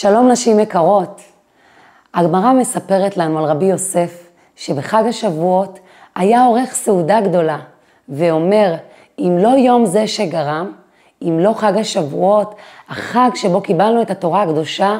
שלום נשים יקרות. הגמרא מספרת לנו על רבי יוסף, שבחג השבועות היה עורך סעודה גדולה, ואומר, אם לא יום זה שגרם, אם לא חג השבועות, החג שבו קיבלנו את התורה הקדושה,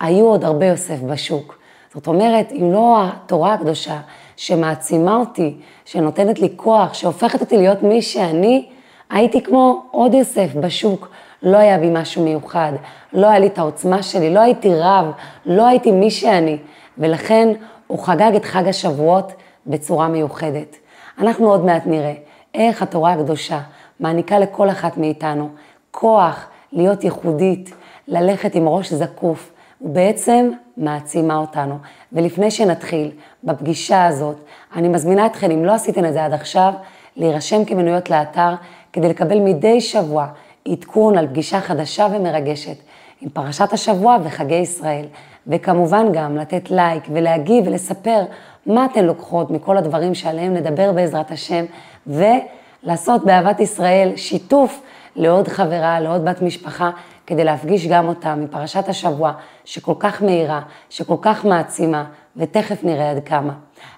היו עוד הרבה יוסף בשוק. זאת אומרת, אם לא התורה הקדושה שמעצימה אותי, שנותנת לי כוח, שהופכת אותי להיות מי שאני, הייתי כמו עוד יוסף בשוק, לא היה בי משהו מיוחד, לא היה לי את העוצמה שלי, לא הייתי רב, לא הייתי מי שאני, ולכן הוא חגג את חג השבועות בצורה מיוחדת. אנחנו עוד מעט נראה איך התורה הקדושה מעניקה לכל אחת מאיתנו כוח להיות ייחודית, ללכת עם ראש זקוף, ובעצם מעצימה אותנו. ולפני שנתחיל בפגישה הזאת, אני מזמינה אתכם, אם לא עשיתם את זה עד עכשיו, להירשם כמנויות לאתר, כדי לקבל מדי שבוע עדכון על פגישה חדשה ומרגשת עם פרשת השבוע וחגי ישראל, וכמובן גם לתת לייק ולהגיב ולספר מה אתן לוקחות מכל הדברים שעליהם נדבר בעזרת השם, ולעשות באהבת ישראל שיתוף לעוד חברה, לעוד בת משפחה, כדי להפגיש גם אותה מפרשת השבוע, שכל כך מהירה, שכל כך מעצימה, ותכף נראה עד כמה.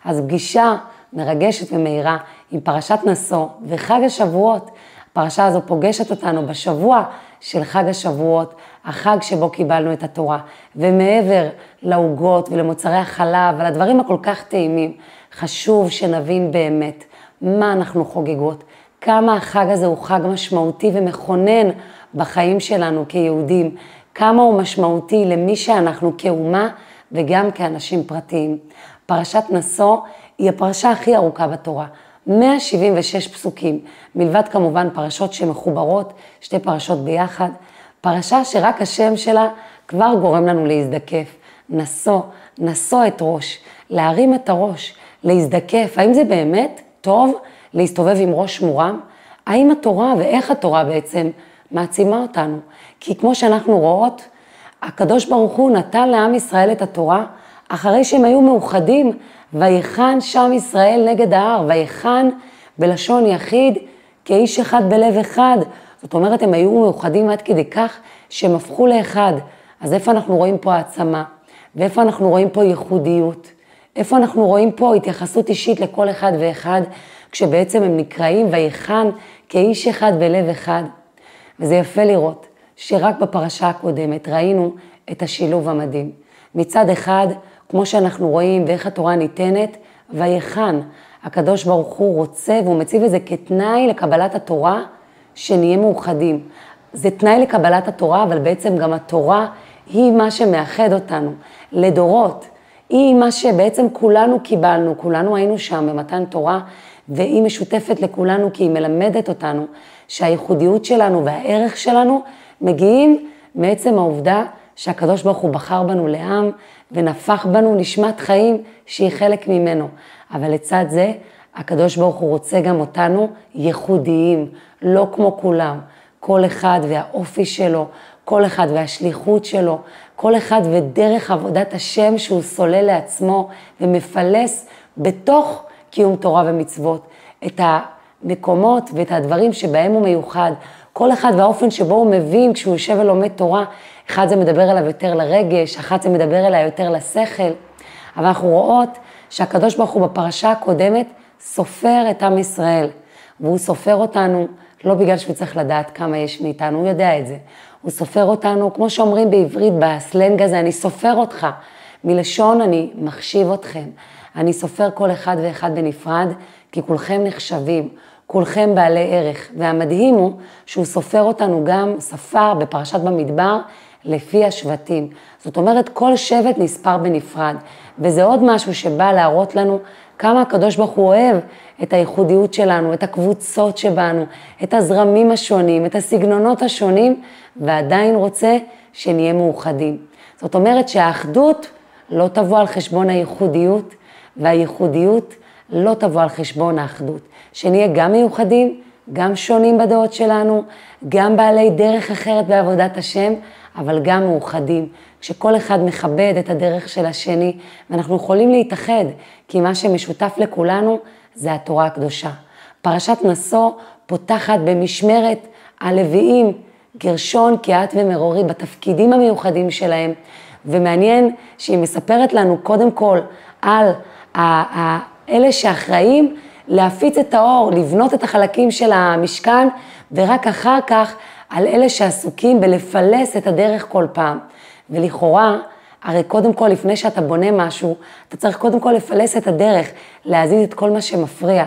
אז פגישה מרגשת ומהירה עם פרשת נשוא וחג השבועות. הפרשה הזו פוגשת אותנו בשבוע של חג השבועות, החג שבו קיבלנו את התורה. ומעבר לעוגות ולמוצרי החלב ולדברים הכל כך טעימים, חשוב שנבין באמת מה אנחנו חוגגות, כמה החג הזה הוא חג משמעותי ומכונן בחיים שלנו כיהודים, כמה הוא משמעותי למי שאנחנו כאומה וגם כאנשים פרטיים. פרשת נשוא היא הפרשה הכי ארוכה בתורה. 176 פסוקים, מלבד כמובן פרשות שמחוברות, שתי פרשות ביחד, פרשה שרק השם שלה כבר גורם לנו להזדקף. נשוא, נשוא את ראש, להרים את הראש, להזדקף. האם זה באמת טוב להסתובב עם ראש מורם? האם התורה ואיך התורה בעצם מעצימה אותנו? כי כמו שאנחנו רואות, הקדוש ברוך הוא נתן לעם ישראל את התורה אחרי שהם היו מאוחדים ויחן שם ישראל נגד ההר, ויחן בלשון יחיד כאיש אחד בלב אחד. זאת אומרת, הם היו מאוחדים עד כדי כך שהם הפכו לאחד. אז איפה אנחנו רואים פה העצמה? ואיפה אנחנו רואים פה ייחודיות? איפה אנחנו רואים פה התייחסות אישית לכל אחד ואחד, כשבעצם הם נקראים ויחן כאיש אחד בלב אחד? וזה יפה לראות שרק בפרשה הקודמת ראינו את השילוב המדהים. מצד אחד, כמו שאנחנו רואים ואיך התורה ניתנת, ויחן. הקדוש ברוך הוא רוצה והוא מציב את זה כתנאי לקבלת התורה, שנהיה מאוחדים. זה תנאי לקבלת התורה, אבל בעצם גם התורה היא מה שמאחד אותנו לדורות. היא מה שבעצם כולנו קיבלנו, כולנו היינו שם במתן תורה, והיא משותפת לכולנו כי היא מלמדת אותנו שהייחודיות שלנו והערך שלנו מגיעים מעצם העובדה שהקדוש ברוך הוא בחר בנו לעם ונפח בנו נשמת חיים שהיא חלק ממנו. אבל לצד זה, הקדוש ברוך הוא רוצה גם אותנו ייחודיים, לא כמו כולם. כל אחד והאופי שלו, כל אחד והשליחות שלו, כל אחד ודרך עבודת השם שהוא סולל לעצמו ומפלס בתוך קיום תורה ומצוות את המקומות ואת הדברים שבהם הוא מיוחד. כל אחד והאופן שבו הוא מבין כשהוא יושב ולומד תורה, אחד זה מדבר אליו יותר לרגש, אחת זה מדבר אליו יותר לשכל, אבל אנחנו רואות שהקדוש ברוך הוא בפרשה הקודמת סופר את עם ישראל, והוא סופר אותנו לא בגלל שהוא צריך לדעת כמה יש מאיתנו, הוא יודע את זה. הוא סופר אותנו, כמו שאומרים בעברית, בסלנג הזה, אני סופר אותך. מלשון אני מחשיב אתכם. אני סופר כל אחד ואחד בנפרד, כי כולכם נחשבים. כולכם בעלי ערך. והמדהים הוא שהוא סופר אותנו גם, ספר בפרשת במדבר, לפי השבטים. זאת אומרת, כל שבט נספר בנפרד. וזה עוד משהו שבא להראות לנו כמה הקדוש ברוך הוא אוהב את הייחודיות שלנו, את הקבוצות שבנו, את הזרמים השונים, את הסגנונות השונים, ועדיין רוצה שנהיה מאוחדים. זאת אומרת שהאחדות לא תבוא על חשבון הייחודיות, והייחודיות לא תבוא על חשבון האחדות. שנהיה גם מיוחדים, גם שונים בדעות שלנו, גם בעלי דרך אחרת בעבודת השם, אבל גם מאוחדים, שכל אחד מכבד את הדרך של השני, ואנחנו יכולים להתאחד, כי מה שמשותף לכולנו זה התורה הקדושה. פרשת נשוא פותחת במשמרת הלוויים גרשון, קיאת ומרורי בתפקידים המיוחדים שלהם, ומעניין שהיא מספרת לנו קודם כל על אלה שאחראים להפיץ את האור, לבנות את החלקים של המשכן, ורק אחר כך על אלה שעסוקים בלפלס את הדרך כל פעם. ולכאורה, הרי קודם כל, לפני שאתה בונה משהו, אתה צריך קודם כל לפלס את הדרך, להזיז את כל מה שמפריע.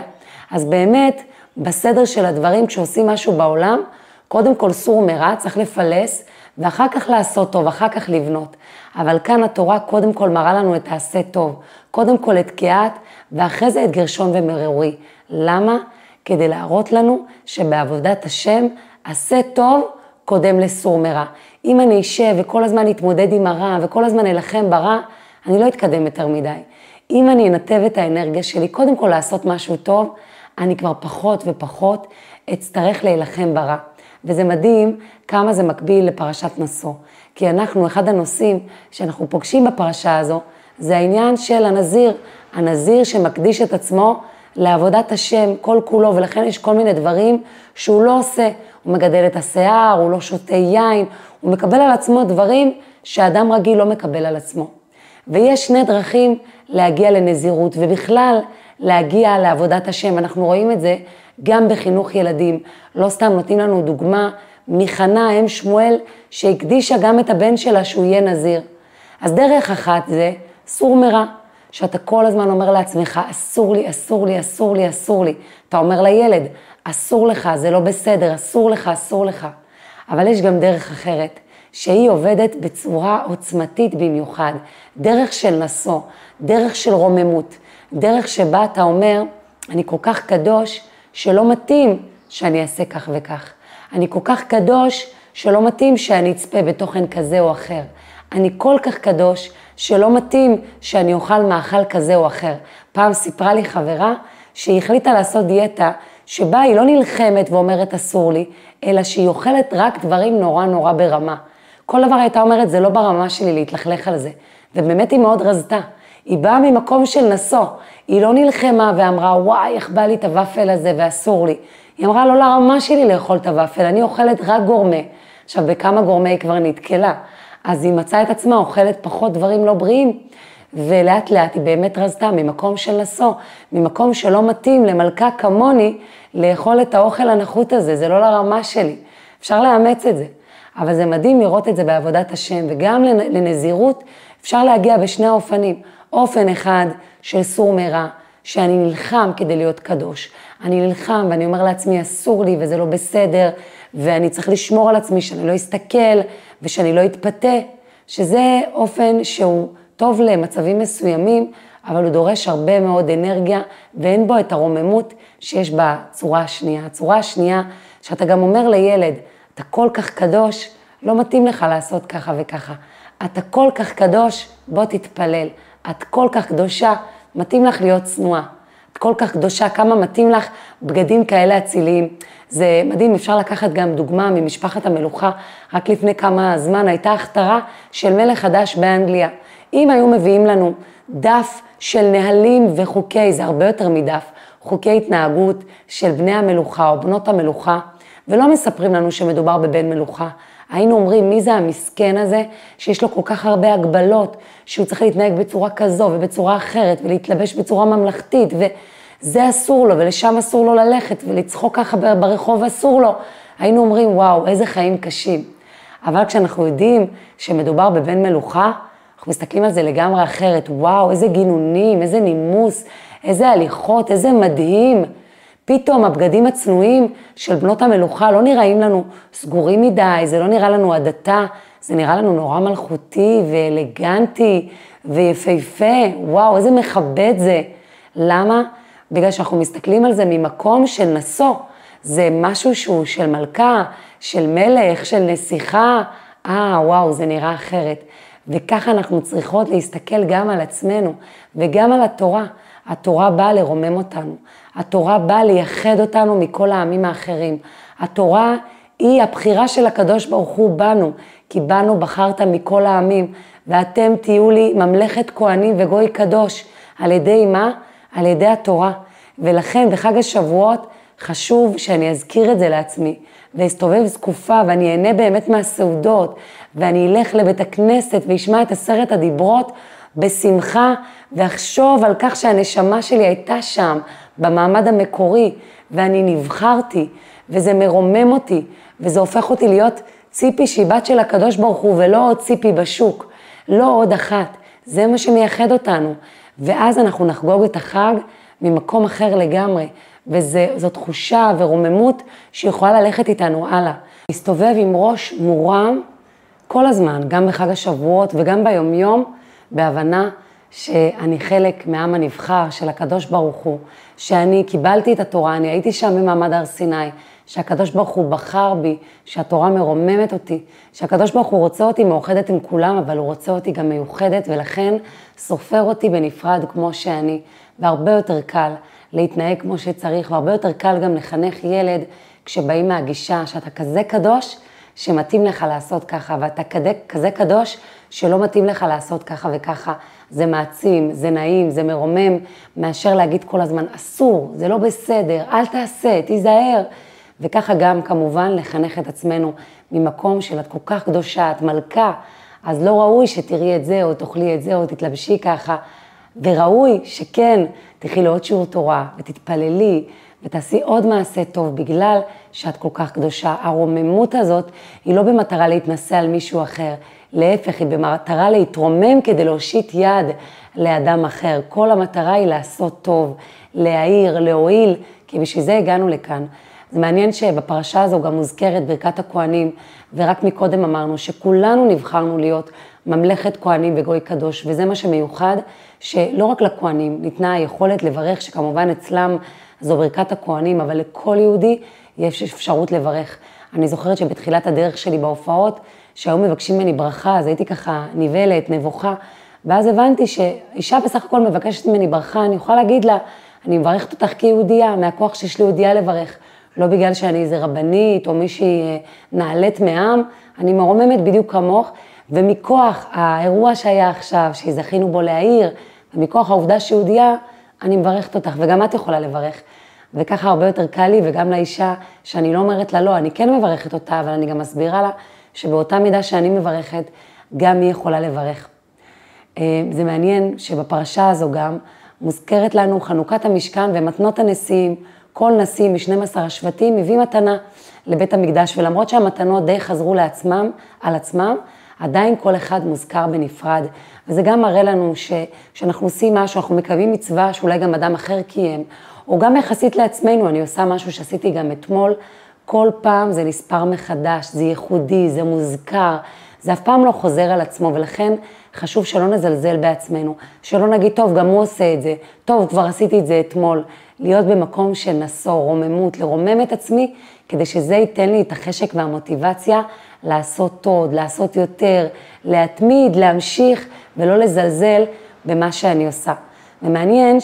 אז באמת, בסדר של הדברים, כשעושים משהו בעולם, קודם כל סור מרע, צריך לפלס, ואחר כך לעשות טוב, אחר כך לבנות. אבל כאן התורה קודם כל מראה לנו את העשה טוב. קודם כל את קיאת, ואחרי זה את גרשון ומרורי. למה? כדי להראות לנו שבעבודת השם, עשה טוב קודם לסור מרע. אם אני אשב וכל הזמן אתמודד עם הרע וכל הזמן אלחם ברע, אני לא אתקדם יותר מדי. אם אני אנתב את האנרגיה שלי, קודם כל לעשות משהו טוב, אני כבר פחות ופחות אצטרך להילחם ברע. וזה מדהים כמה זה מקביל לפרשת נשוא. כי אנחנו, אחד הנושאים שאנחנו פוגשים בפרשה הזו, זה העניין של הנזיר, הנזיר שמקדיש את עצמו לעבודת השם כל כולו, ולכן יש כל מיני דברים שהוא לא עושה. הוא מגדל את השיער, הוא לא שותה יין, הוא מקבל על עצמו דברים שאדם רגיל לא מקבל על עצמו. ויש שני דרכים להגיע לנזירות, ובכלל להגיע לעבודת השם. אנחנו רואים את זה גם בחינוך ילדים. לא סתם נותנים לנו דוגמה מחנה, אם שמואל, שהקדישה גם את הבן שלה שהוא יהיה נזיר. אז דרך אחת זה סור מרע, שאתה כל הזמן אומר לעצמך, אסור לי, אסור לי, אסור לי, אסור לי. אתה אומר לילד, אסור לך, זה לא בסדר, אסור לך, אסור לך. אבל יש גם דרך אחרת, שהיא עובדת בצורה עוצמתית במיוחד, דרך של נשוא, דרך של רוממות, דרך שבה אתה אומר, אני כל כך קדוש, שלא מתאים שאני אעשה כך וכך. אני כל כך קדוש, שלא מתאים שאני אצפה בתוכן כזה או אחר. אני כל כך קדוש, שלא מתאים שאני אוכל מאכל כזה או אחר. פעם סיפרה לי חברה שהיא החליטה לעשות דיאטה שבה היא לא נלחמת ואומרת אסור לי, אלא שהיא אוכלת רק דברים נורא נורא ברמה. כל דבר הייתה אומרת, זה לא ברמה שלי להתלכלך על זה. ובאמת היא מאוד רזתה. היא באה ממקום של נסו. היא לא נלחמה ואמרה, וואי, איך בא לי את הוואפל הזה ואסור לי. היא אמרה, לא לרמה שלי לאכול את הוואפל, אני אוכלת רק גורמה. עכשיו, בכמה גורמה היא כבר נתקלה. אז היא מצאה את עצמה אוכלת פחות דברים לא בריאים, ולאט לאט היא באמת רזתה ממקום של נסו, ממקום שלא מתאים למלכה כמוני לאכול את האוכל הנחות הזה, זה לא לרמה שלי. אפשר לאמץ את זה, אבל זה מדהים לראות את זה בעבודת השם, וגם לנזירות אפשר להגיע בשני האופנים. אופן אחד של סור מרע, שאני נלחם כדי להיות קדוש. אני נלחם ואני אומר לעצמי, אסור לי וזה לא בסדר, ואני צריך לשמור על עצמי שאני לא אסתכל ושאני לא אתפתה, שזה אופן שהוא טוב למצבים מסוימים, אבל הוא דורש הרבה מאוד אנרגיה ואין בו את הרוממות שיש בצורה השנייה. הצורה השנייה, שאתה גם אומר לילד, אתה כל כך קדוש, לא מתאים לך לעשות ככה וככה. אתה כל כך קדוש, בוא תתפלל. את כל כך קדושה, מתאים לך להיות צנועה. את כל כך קדושה, כמה מתאים לך בגדים כאלה אציליים. זה מדהים, אפשר לקחת גם דוגמה ממשפחת המלוכה. רק לפני כמה זמן הייתה הכתרה של מלך חדש באנגליה. אם היו מביאים לנו דף של נהלים וחוקי, זה הרבה יותר מדף, חוקי התנהגות של בני המלוכה או בנות המלוכה, ולא מספרים לנו שמדובר בבן מלוכה. היינו אומרים, מי זה המסכן הזה, שיש לו כל כך הרבה הגבלות, שהוא צריך להתנהג בצורה כזו ובצורה אחרת, ולהתלבש בצורה ממלכתית, וזה אסור לו, ולשם אסור לו ללכת, ולצחוק ככה ברחוב אסור לו. היינו אומרים, וואו, איזה חיים קשים. אבל כשאנחנו יודעים שמדובר בבן מלוכה, אנחנו מסתכלים על זה לגמרי אחרת, וואו, איזה גינונים, איזה נימוס, איזה הליכות, איזה מדהים. פתאום הבגדים הצנועים של בנות המלוכה לא נראים לנו סגורים מדי, זה לא נראה לנו הדתה, זה נראה לנו נורא מלכותי ואלגנטי ויפהפה, וואו, איזה מכבד זה. למה? בגלל שאנחנו מסתכלים על זה ממקום של נשוא. זה משהו שהוא של מלכה, של מלך, של נסיכה, אה, וואו, זה נראה אחרת. וככה אנחנו צריכות להסתכל גם על עצמנו וגם על התורה. התורה באה לרומם אותנו, התורה באה לייחד אותנו מכל העמים האחרים. התורה היא הבחירה של הקדוש ברוך הוא בנו, כי בנו בחרת מכל העמים, ואתם תהיו לי ממלכת כהנים וגוי קדוש. על ידי מה? על ידי התורה. ולכן בחג השבועות חשוב שאני אזכיר את זה לעצמי, ואסתובב זקופה, ואני אהנה באמת מהסעודות, ואני אלך לבית הכנסת ואשמע את עשרת הדיברות בשמחה, ואחשוב על כך שהנשמה שלי הייתה שם, במעמד המקורי, ואני נבחרתי, וזה מרומם אותי, וזה הופך אותי להיות ציפי שהיא בת של הקדוש ברוך הוא, ולא עוד ציפי בשוק, לא עוד אחת. זה מה שמייחד אותנו. ואז אנחנו נחגוג את החג ממקום אחר לגמרי, וזו תחושה ורוממות שיכולה ללכת איתנו הלאה. להסתובב עם ראש מורם כל הזמן, גם בחג השבועות וגם ביומיום, בהבנה שאני חלק מהעם הנבחר של הקדוש ברוך הוא, שאני קיבלתי את התורה, אני הייתי שם במעמד הר סיני, שהקדוש ברוך הוא בחר בי, שהתורה מרוממת אותי, שהקדוש ברוך הוא רוצה אותי מאוחדת עם כולם, אבל הוא רוצה אותי גם מיוחדת, ולכן סופר אותי בנפרד כמו שאני, והרבה יותר קל להתנהג כמו שצריך, והרבה יותר קל גם לחנך ילד כשבאים מהגישה שאתה כזה קדוש, שמתאים לך לעשות ככה, ואתה כזה, כזה קדוש שלא מתאים לך לעשות ככה וככה. זה מעצים, זה נעים, זה מרומם, מאשר להגיד כל הזמן, אסור, זה לא בסדר, אל תעשה, תיזהר. וככה גם כמובן לחנך את עצמנו ממקום של את כל כך קדושה, את מלכה, אז לא ראוי שתראי את זה, או תאכלי את זה, או תתלבשי ככה, וראוי שכן, תלכי לעוד שיעור תורה, ותתפללי, ותעשי עוד מעשה טוב בגלל שאת כל כך קדושה. הרוממות הזאת היא לא במטרה להתנשא על מישהו אחר, להפך, היא במטרה להתרומם כדי להושיט יד לאדם אחר. כל המטרה היא לעשות טוב, להעיר, להועיל, כי בשביל זה הגענו לכאן. זה מעניין שבפרשה הזו גם מוזכרת ברכת הכוהנים, ורק מקודם אמרנו שכולנו נבחרנו להיות ממלכת כהנים וגוי קדוש, וזה מה שמיוחד, שלא רק לכהנים ניתנה היכולת לברך, שכמובן אצלם זו ברכת הכהנים, אבל לכל יהודי יש אפשרות לברך. אני זוכרת שבתחילת הדרך שלי בהופעות, שהיו מבקשים ממני ברכה, אז הייתי ככה נבהלת, נבוכה, ואז הבנתי שאישה בסך הכל מבקשת ממני ברכה, אני יכולה להגיד לה, אני מברכת אותך כיהודייה, מהכוח שיש לי יהודייה לברך. לא בגלל שאני איזה רבנית או מישהי אה, נעלית מעם, אני מרוממת בדיוק כמוך, ומכוח האירוע שהיה עכשיו, שזכינו בו להעיר, ומכוח העובדה שיהודייה, אני מברכת אותך, וגם את יכולה לברך. וככה הרבה יותר קל לי, וגם לאישה, שאני לא אומרת לה לא, אני כן מברכת אותה, אבל אני גם מסבירה לה שבאותה מידה שאני מברכת, גם היא יכולה לברך. אה, זה מעניין שבפרשה הזו גם מוזכרת לנו חנוכת המשכן ומתנות הנשיאים, כל נשיא מ-12 השבטים הביא מתנה לבית המקדש, ולמרות שהמתנות די חזרו לעצמם, על עצמם, עדיין כל אחד מוזכר בנפרד. וזה גם מראה לנו שכשאנחנו עושים משהו, אנחנו מקיימים מצווה שאולי גם אדם אחר קיים, או גם יחסית לעצמנו, אני עושה משהו שעשיתי גם אתמול, כל פעם זה נספר מחדש, זה ייחודי, זה מוזכר, זה אף פעם לא חוזר על עצמו, ולכן חשוב שלא נזלזל בעצמנו, שלא נגיד, טוב, גם הוא עושה את זה, טוב, כבר עשיתי את זה אתמול. להיות במקום של נסור, רוממות, לרומם את עצמי, כדי שזה ייתן לי את החשק והמוטיבציה לעשות טוב, לעשות יותר, להתמיד, להמשיך, ולא לזלזל במה שאני עושה. ומעניין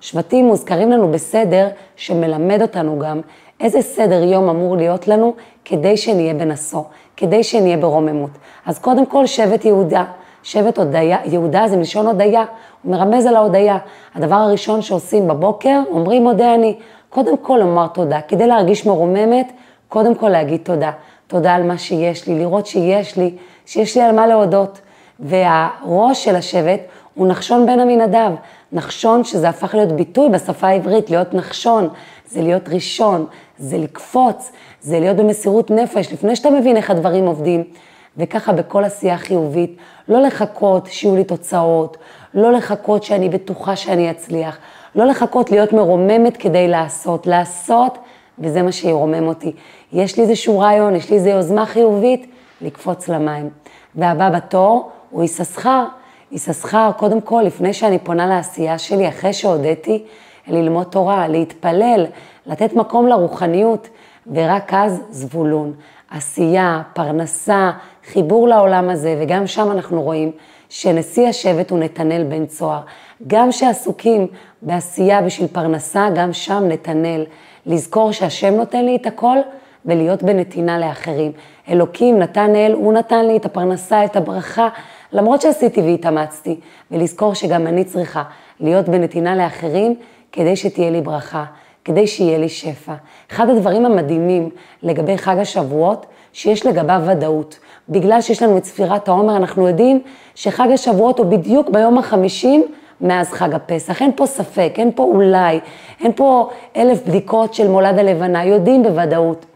שהשבטים מוזכרים לנו בסדר שמלמד אותנו גם איזה סדר יום אמור להיות לנו כדי שנהיה בנסו, כדי שנהיה ברוממות. אז קודם כל שבט יהודה, שבט הודיה, יהודה זה מלשון הודיה, הוא מרמז על ההודיה. הדבר הראשון שעושים בבוקר, אומרים מודה אני. קודם כל לומר תודה, כדי להרגיש מרוממת, קודם כל להגיד תודה. תודה על מה שיש לי, לראות שיש לי, שיש לי על מה להודות. והראש של השבט הוא נחשון בן עמינדב. נחשון שזה הפך להיות ביטוי בשפה העברית, להיות נחשון, זה להיות ראשון, זה לקפוץ, זה להיות במסירות נפש, לפני שאתה מבין איך הדברים עובדים. וככה בכל עשייה חיובית, לא לחכות שיהיו לי תוצאות, לא לחכות שאני בטוחה שאני אצליח, לא לחכות להיות מרוממת כדי לעשות, לעשות, וזה מה שירומם אותי. יש לי איזשהו רעיון, יש לי איזו יוזמה חיובית, לקפוץ למים. והבא בתור הוא יששכר. יששכר, קודם כל, לפני שאני פונה לעשייה שלי, אחרי שהודיתי, ללמוד תורה, להתפלל, לתת מקום לרוחניות, ורק אז זבולון. עשייה, פרנסה, חיבור לעולם הזה, וגם שם אנחנו רואים שנשיא השבט הוא נתנאל בן צוהר. גם שעסוקים בעשייה בשביל פרנסה, גם שם נתנאל. לזכור שהשם נותן לי את הכל ולהיות בנתינה לאחרים. אלוקים נתן אל, הוא נתן לי את הפרנסה, את הברכה, למרות שעשיתי והתאמצתי, ולזכור שגם אני צריכה להיות בנתינה לאחרים כדי שתהיה לי ברכה, כדי שיהיה לי שפע. אחד הדברים המדהימים לגבי חג השבועות, שיש לגביו ודאות. בגלל שיש לנו את ספירת העומר, אנחנו יודעים שחג השבועות הוא בדיוק ביום החמישים מאז חג הפסח. אין פה ספק, אין פה אולי, אין פה אלף בדיקות של מולד הלבנה, יודעים בוודאות.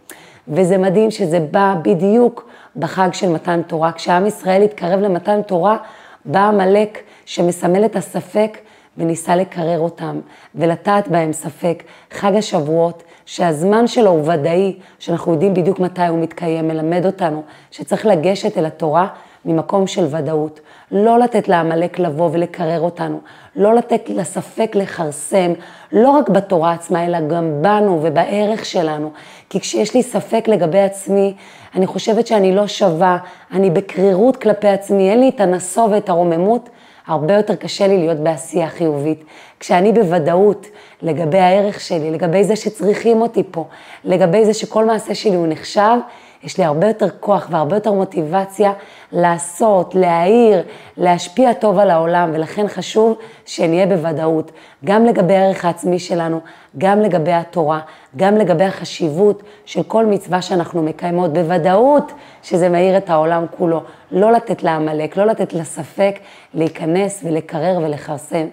וזה מדהים שזה בא בדיוק בחג של מתן תורה. כשעם ישראל התקרב למתן תורה, בא עמלק שמסמל את הספק וניסה לקרר אותם ולטעת בהם ספק. חג השבועות, שהזמן שלו הוא ודאי, שאנחנו יודעים בדיוק מתי הוא מתקיים, מלמד אותנו שצריך לגשת אל התורה ממקום של ודאות. לא לתת לעמלק לבוא ולקרר אותנו, לא לתת לספק לכרסם, לא רק בתורה עצמה, אלא גם בנו ובערך שלנו. כי כשיש לי ספק לגבי עצמי, אני חושבת שאני לא שווה, אני בקרירות כלפי עצמי, אין לי את הנסו ואת הרוממות, הרבה יותר קשה לי להיות בעשייה חיובית. כשאני בוודאות לגבי הערך שלי, לגבי זה שצריכים אותי פה, לגבי זה שכל מעשה שלי הוא נחשב, יש לי הרבה יותר כוח והרבה יותר מוטיבציה לעשות, להעיר, להשפיע טוב על העולם, ולכן חשוב שנהיה בוודאות, גם לגבי הערך העצמי שלנו, גם לגבי התורה, גם לגבי החשיבות של כל מצווה שאנחנו מקיימות, בוודאות שזה מאיר את העולם כולו. לא לתת לעמלק, לא לתת לספק להיכנס ולקרר ולכרסם.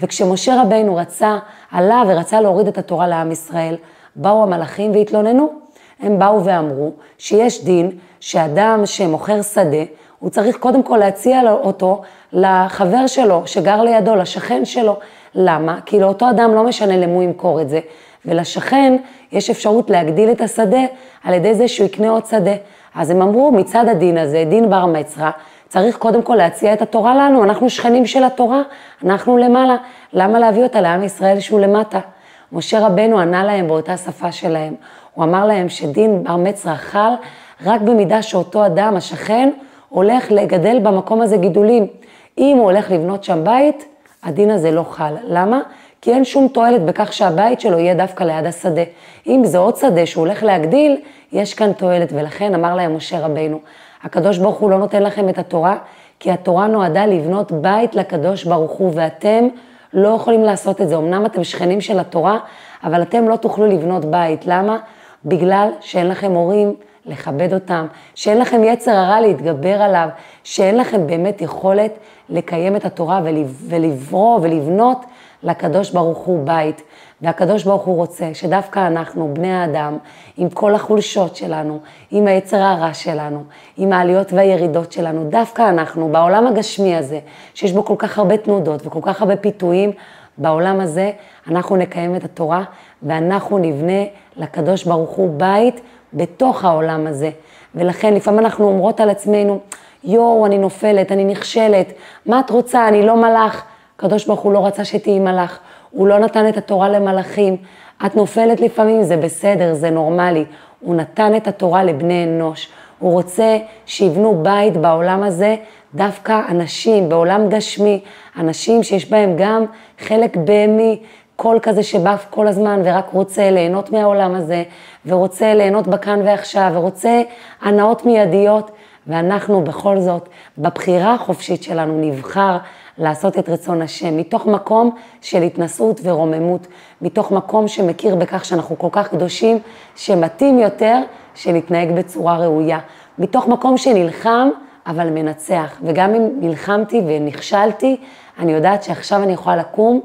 וכשמשה רבינו רצה, עלה ורצה להוריד את התורה לעם ישראל, באו המלאכים והתלוננו. הם באו ואמרו שיש דין שאדם שמוכר שדה, הוא צריך קודם כל להציע אותו לחבר שלו שגר לידו, לשכן שלו. למה? כי לאותו אדם לא משנה למי הוא ימכור את זה, ולשכן יש אפשרות להגדיל את השדה על ידי זה שהוא יקנה עוד שדה. אז הם אמרו, מצד הדין הזה, דין בר מצרה, צריך קודם כל להציע את התורה לנו, אנחנו שכנים של התורה, אנחנו למעלה. למה להביא אותה לעם ישראל שהוא למטה? משה רבנו ענה להם באותה שפה שלהם. הוא אמר להם שדין בר מצרה חל רק במידה שאותו אדם, השכן, הולך לגדל במקום הזה גידולים. אם הוא הולך לבנות שם בית, הדין הזה לא חל. למה? כי אין שום תועלת בכך שהבית שלו יהיה דווקא ליד השדה. אם זה עוד שדה שהוא הולך להגדיל, יש כאן תועלת, ולכן אמר להם משה רבינו, הקדוש ברוך הוא לא נותן לכם את התורה, כי התורה נועדה לבנות בית לקדוש ברוך הוא, ואתם לא יכולים לעשות את זה. אמנם אתם שכנים של התורה, אבל אתם לא תוכלו לבנות בית. למה? בגלל שאין לכם הורים לכבד אותם, שאין לכם יצר הרע להתגבר עליו, שאין לכם באמת יכולת לקיים את התורה ולברוא ולבנות לקדוש ברוך הוא בית. והקדוש ברוך הוא רוצה שדווקא אנחנו, בני האדם, עם כל החולשות שלנו, עם היצר הרע שלנו, עם העליות והירידות שלנו, דווקא אנחנו, בעולם הגשמי הזה, שיש בו כל כך הרבה תנודות וכל כך הרבה פיתויים, בעולם הזה אנחנו נקיים את התורה ואנחנו נבנה לקדוש ברוך הוא בית בתוך העולם הזה. ולכן לפעמים אנחנו אומרות על עצמנו, יואו, אני נופלת, אני נכשלת, מה את רוצה, אני לא מלאך. הקדוש ברוך הוא לא רצה שתהיי מלאך, הוא לא נתן את התורה למלאכים. את נופלת לפעמים, זה בסדר, זה נורמלי. הוא נתן את התורה לבני אנוש. הוא רוצה שיבנו בית בעולם הזה, דווקא אנשים, בעולם גשמי, אנשים שיש בהם גם חלק בהמי, קול כזה שבא כל הזמן ורק רוצה ליהנות מהעולם הזה, ורוצה ליהנות בכאן ועכשיו, ורוצה הנאות מיידיות, ואנחנו בכל זאת, בבחירה החופשית שלנו, נבחר לעשות את רצון השם, מתוך מקום של התנשאות ורוממות, מתוך מקום שמכיר בכך שאנחנו כל כך קדושים, שמתאים יותר שנתנהג בצורה ראויה, מתוך מקום שנלחם, אבל מנצח. וגם אם נלחמתי ונכשלתי, אני יודעת שעכשיו אני יכולה לקום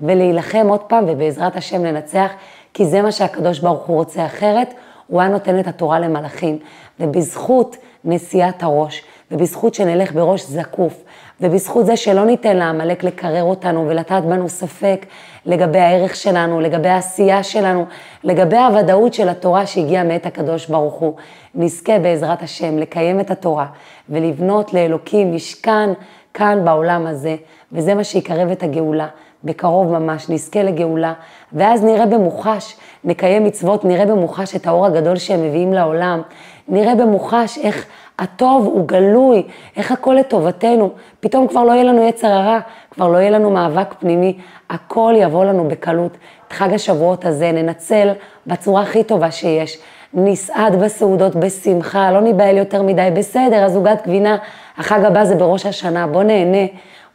ולהילחם עוד פעם, ובעזרת השם לנצח, כי זה מה שהקדוש ברוך הוא רוצה אחרת, הוא היה נותן את התורה למלאכים. ובזכות נשיאת הראש, ובזכות שנלך בראש זקוף, ובזכות זה שלא ניתן לעמלק לקרר אותנו ולטעת בנו ספק לגבי הערך שלנו, לגבי העשייה שלנו, לגבי הוודאות של התורה שהגיעה מאת הקדוש ברוך הוא, נזכה בעזרת השם לקיים את התורה ולבנות לאלוקים משכן כאן בעולם הזה, וזה מה שיקרב את הגאולה. בקרוב ממש, נזכה לגאולה, ואז נראה במוחש, נקיים מצוות, נראה במוחש את האור הגדול שהם מביאים לעולם, נראה במוחש איך הטוב הוא גלוי, איך הכל לטובתנו, פתאום כבר לא יהיה לנו יצר הרע, כבר לא יהיה לנו מאבק פנימי, הכל יבוא לנו בקלות. את חג השבועות הזה ננצל בצורה הכי טובה שיש, נסעד בסעודות בשמחה, לא ניבהל יותר מדי, בסדר, אז עוגת גבינה, החג הבא זה בראש השנה, בוא נהנה.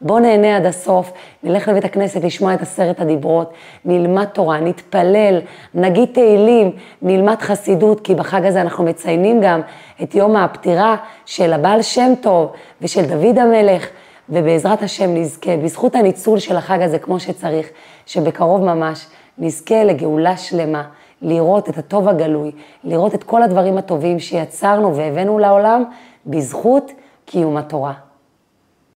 בוא נהנה עד הסוף, נלך לבית הכנסת לשמוע את עשרת הדיברות, נלמד תורה, נתפלל, נגיד תהילים, נלמד חסידות, כי בחג הזה אנחנו מציינים גם את יום הפטירה של הבעל שם טוב ושל דוד המלך, ובעזרת השם נזכה, בזכות הניצול של החג הזה כמו שצריך, שבקרוב ממש נזכה לגאולה שלמה, לראות את הטוב הגלוי, לראות את כל הדברים הטובים שיצרנו והבאנו לעולם בזכות קיום התורה.